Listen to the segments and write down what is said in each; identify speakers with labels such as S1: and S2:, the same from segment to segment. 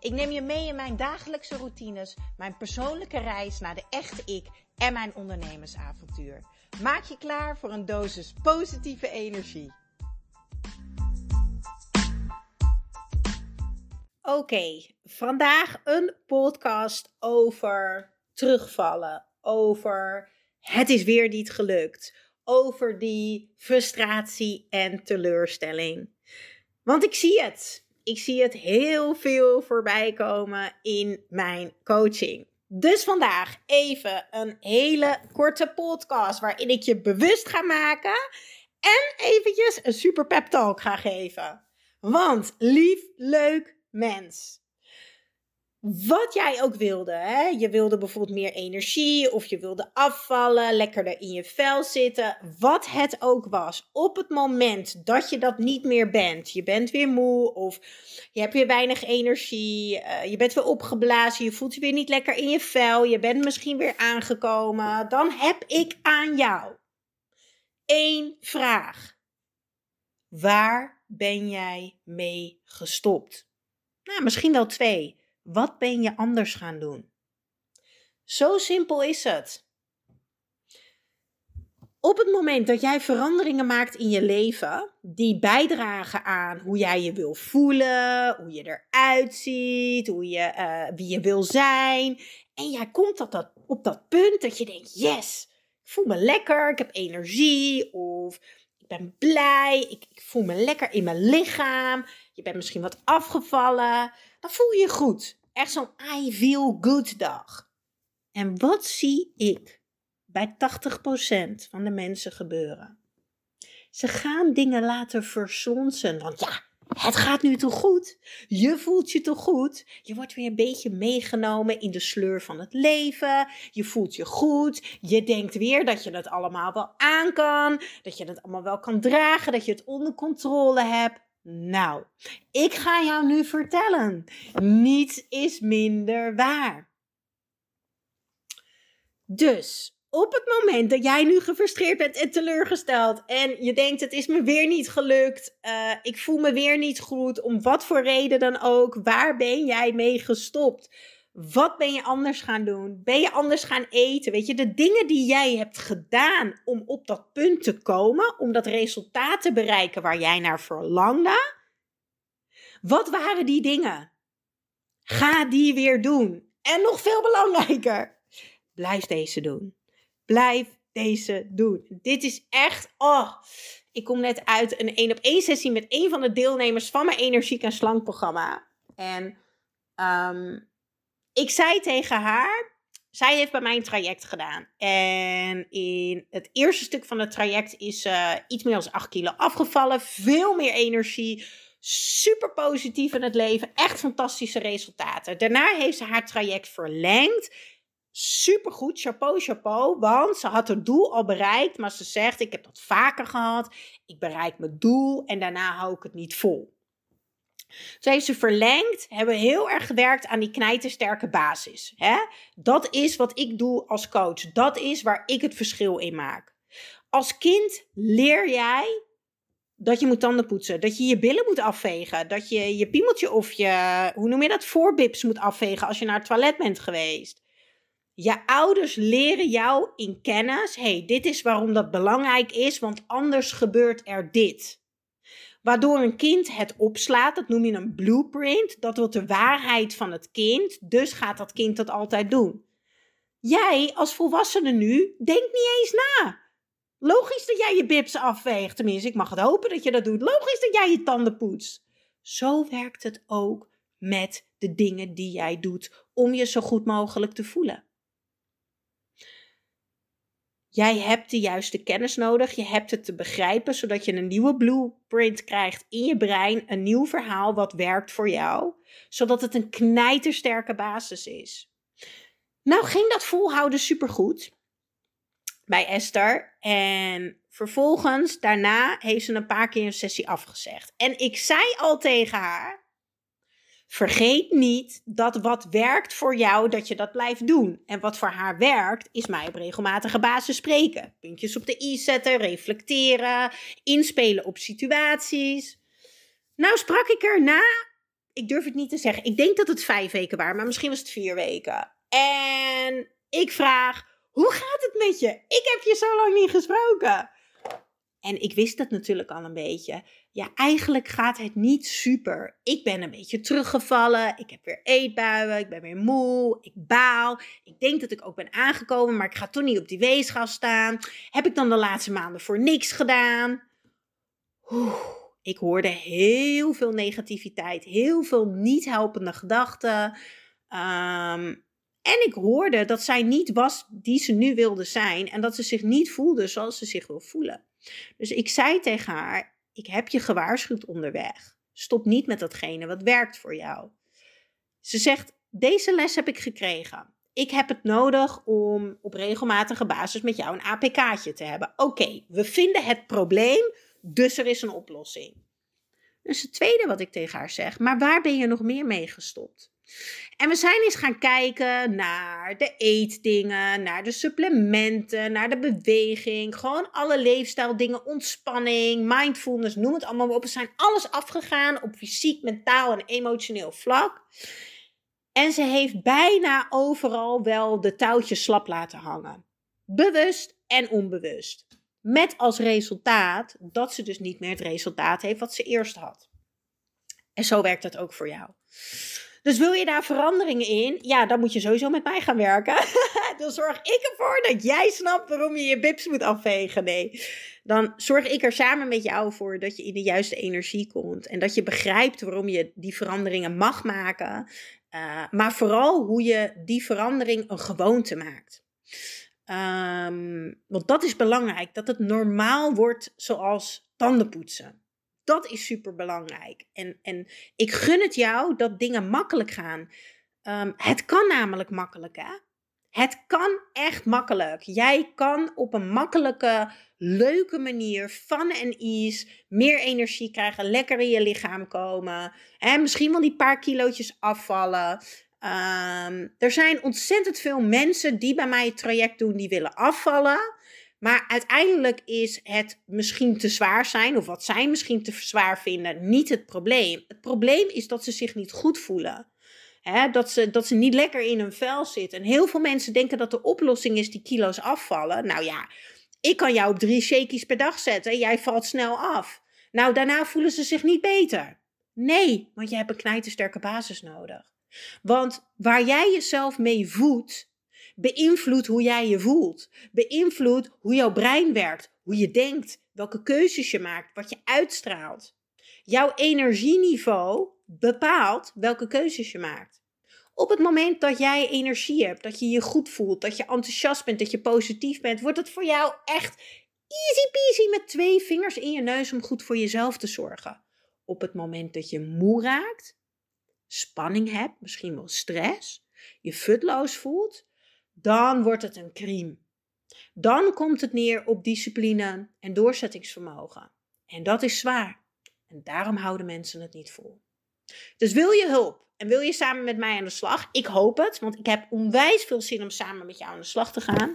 S1: Ik neem je mee in mijn dagelijkse routines, mijn persoonlijke reis naar de echte ik en mijn ondernemersavontuur. Maak je klaar voor een dosis positieve energie. Oké, vandaag een podcast over terugvallen, over het is weer niet gelukt, over die frustratie en teleurstelling. Want ik zie het ik zie het heel veel voorbij komen in mijn coaching. Dus vandaag even een hele korte podcast waarin ik je bewust ga maken en eventjes een super pep talk ga geven. Want lief, leuk mens wat jij ook wilde. Hè? Je wilde bijvoorbeeld meer energie of je wilde afvallen, lekkerder in je vel zitten. Wat het ook was. Op het moment dat je dat niet meer bent, je bent weer moe of je hebt weer weinig energie, uh, je bent weer opgeblazen, je voelt je weer niet lekker in je vel, je bent misschien weer aangekomen, dan heb ik aan jou één vraag. Waar ben jij mee gestopt? Nou, misschien wel twee. Wat ben je anders gaan doen? Zo simpel is het. Op het moment dat jij veranderingen maakt in je leven die bijdragen aan hoe jij je wil voelen, hoe je eruit ziet, hoe je, uh, wie je wil zijn, en jij komt op dat, op dat punt dat je denkt: yes, ik voel me lekker, ik heb energie, of ik ben blij, ik, ik voel me lekker in mijn lichaam, je bent misschien wat afgevallen, dan voel je je goed. Echt zo'n I feel good dag. En wat zie ik bij 80% van de mensen gebeuren? Ze gaan dingen laten versonsen. Want ja, het gaat nu toch goed? Je voelt je toch goed? Je wordt weer een beetje meegenomen in de sleur van het leven. Je voelt je goed. Je denkt weer dat je het allemaal wel aan kan. Dat je het allemaal wel kan dragen. Dat je het onder controle hebt. Nou, ik ga jou nu vertellen: niets is minder waar. Dus op het moment dat jij nu gefrustreerd bent en teleurgesteld en je denkt het is me weer niet gelukt, uh, ik voel me weer niet goed, om wat voor reden dan ook, waar ben jij mee gestopt? Wat ben je anders gaan doen? Ben je anders gaan eten? Weet je, de dingen die jij hebt gedaan om op dat punt te komen, om dat resultaat te bereiken waar jij naar verlangde. Wat waren die dingen? Ga die weer doen. En nog veel belangrijker, blijf deze doen. Blijf deze doen. Dit is echt, oh, ik kom net uit een één op één sessie met een van de deelnemers van mijn energiek en slank programma. En um, ik zei tegen haar, zij heeft bij mij een traject gedaan. En in het eerste stuk van het traject is ze iets meer dan 8 kilo afgevallen. Veel meer energie. Super positief in het leven. Echt fantastische resultaten. Daarna heeft ze haar traject verlengd. Super goed, chapeau, chapeau. Want ze had het doel al bereikt. Maar ze zegt: Ik heb dat vaker gehad. Ik bereik mijn doel. En daarna hou ik het niet vol. Heeft ze verlengd, hebben heel erg gewerkt aan die knijtersterke basis. Hè? Dat is wat ik doe als coach. Dat is waar ik het verschil in maak. Als kind leer jij dat je moet tanden poetsen, dat je je billen moet afvegen, dat je je piemeltje of je, hoe noem je dat, voorbips moet afvegen als je naar het toilet bent geweest. Je ouders leren jou in kennis, hey, dit is waarom dat belangrijk is, want anders gebeurt er dit. Waardoor een kind het opslaat, dat noem je een blueprint. Dat wordt de waarheid van het kind, dus gaat dat kind dat altijd doen. Jij als volwassene nu denkt niet eens na. Logisch dat jij je bips afweegt. Tenminste, ik mag het hopen dat je dat doet. Logisch dat jij je tanden poetst. Zo werkt het ook met de dingen die jij doet om je zo goed mogelijk te voelen. Jij hebt de juiste kennis nodig. Je hebt het te begrijpen, zodat je een nieuwe blueprint krijgt in je brein. Een nieuw verhaal wat werkt voor jou. Zodat het een knijtersterke basis is. Nou ging dat volhouden supergoed. bij Esther. En vervolgens, daarna, heeft ze een paar keer een sessie afgezegd. En ik zei al tegen haar: Vergeet niet dat wat werkt voor jou, dat je dat blijft doen. En wat voor haar werkt, is mij op regelmatige basis spreken. Puntjes op de i zetten, reflecteren, inspelen op situaties. Nou sprak ik erna, ik durf het niet te zeggen, ik denk dat het vijf weken waren, maar misschien was het vier weken. En ik vraag, hoe gaat het met je? Ik heb je zo lang niet gesproken. En ik wist dat natuurlijk al een beetje. Ja, eigenlijk gaat het niet super. Ik ben een beetje teruggevallen. Ik heb weer eetbuien. Ik ben weer moe. Ik baal. Ik denk dat ik ook ben aangekomen, maar ik ga toch niet op die weegschaal staan. Heb ik dan de laatste maanden voor niks gedaan? Oeh, ik hoorde heel veel negativiteit, heel veel niet helpende gedachten. Ehm, en ik hoorde dat zij niet was die ze nu wilde zijn en dat ze zich niet voelde zoals ze zich wil voelen. Dus ik zei tegen haar: Ik heb je gewaarschuwd onderweg. Stop niet met datgene wat werkt voor jou. Ze zegt: Deze les heb ik gekregen. Ik heb het nodig om op regelmatige basis met jou een APK'tje te hebben. Oké, we vinden het probleem, dus er is een oplossing. Dus het tweede wat ik tegen haar zeg: Maar waar ben je nog meer mee gestopt? En we zijn eens gaan kijken naar de eetdingen, naar de supplementen, naar de beweging. Gewoon alle leefstijldingen, ontspanning, mindfulness, noem het allemaal op. We zijn alles afgegaan op fysiek, mentaal en emotioneel vlak. En ze heeft bijna overal wel de touwtjes slap laten hangen. Bewust en onbewust. Met als resultaat dat ze dus niet meer het resultaat heeft wat ze eerst had. En zo werkt dat ook voor jou. Dus wil je daar veranderingen in? Ja, dan moet je sowieso met mij gaan werken. dan zorg ik ervoor dat jij snapt waarom je je bips moet afvegen. Nee, dan zorg ik er samen met jou voor dat je in de juiste energie komt. En dat je begrijpt waarom je die veranderingen mag maken. Uh, maar vooral hoe je die verandering een gewoonte maakt. Um, want dat is belangrijk, dat het normaal wordt zoals tandenpoetsen. Dat is super belangrijk. En, en ik gun het jou dat dingen makkelijk gaan. Um, het kan namelijk makkelijk, hè? Het kan echt makkelijk. Jij kan op een makkelijke, leuke manier, fun en ease, meer energie krijgen, lekker in je lichaam komen. Hè? Misschien wel die paar kilootjes afvallen. Um, er zijn ontzettend veel mensen die bij mij het traject doen, die willen afvallen. Maar uiteindelijk is het misschien te zwaar zijn, of wat zij misschien te zwaar vinden, niet het probleem. Het probleem is dat ze zich niet goed voelen. dat, ze, dat ze niet lekker in hun vel zitten. En heel veel mensen denken dat de oplossing is die kilo's afvallen. Nou ja, ik kan jou op drie shakies per dag zetten. Jij valt snel af. Nou, daarna voelen ze zich niet beter. Nee, want je hebt een knijtersterke basis nodig. Want waar jij jezelf mee voedt, beïnvloedt hoe jij je voelt. Beïnvloedt hoe jouw brein werkt, hoe je denkt, welke keuzes je maakt, wat je uitstraalt. Jouw energieniveau bepaalt welke keuzes je maakt. Op het moment dat jij energie hebt, dat je je goed voelt, dat je enthousiast bent, dat je positief bent, wordt het voor jou echt easy peasy met twee vingers in je neus om goed voor jezelf te zorgen. Op het moment dat je moe raakt, spanning hebt, misschien wel stress, je futloos voelt, dan wordt het een crime. Dan komt het neer op discipline en doorzettingsvermogen. En dat is zwaar. En daarom houden mensen het niet vol. Dus wil je hulp en wil je samen met mij aan de slag? Ik hoop het, want ik heb onwijs veel zin om samen met jou aan de slag te gaan.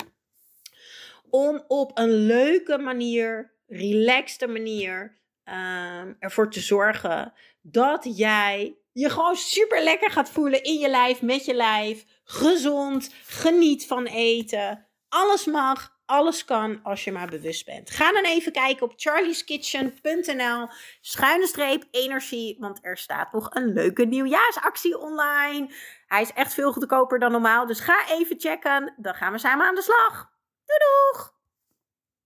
S1: Om op een leuke manier, relaxte manier, um, ervoor te zorgen dat jij je gewoon super lekker gaat voelen in je lijf, met je lijf. Gezond, geniet van eten. Alles mag, alles kan als je maar bewust bent. Ga dan even kijken op charlieskitchen.nl schuine streep energie, want er staat nog een leuke nieuwjaarsactie online. Hij is echt veel goedkoper dan normaal, dus ga even checken. Dan gaan we samen aan de slag. Doei doeg!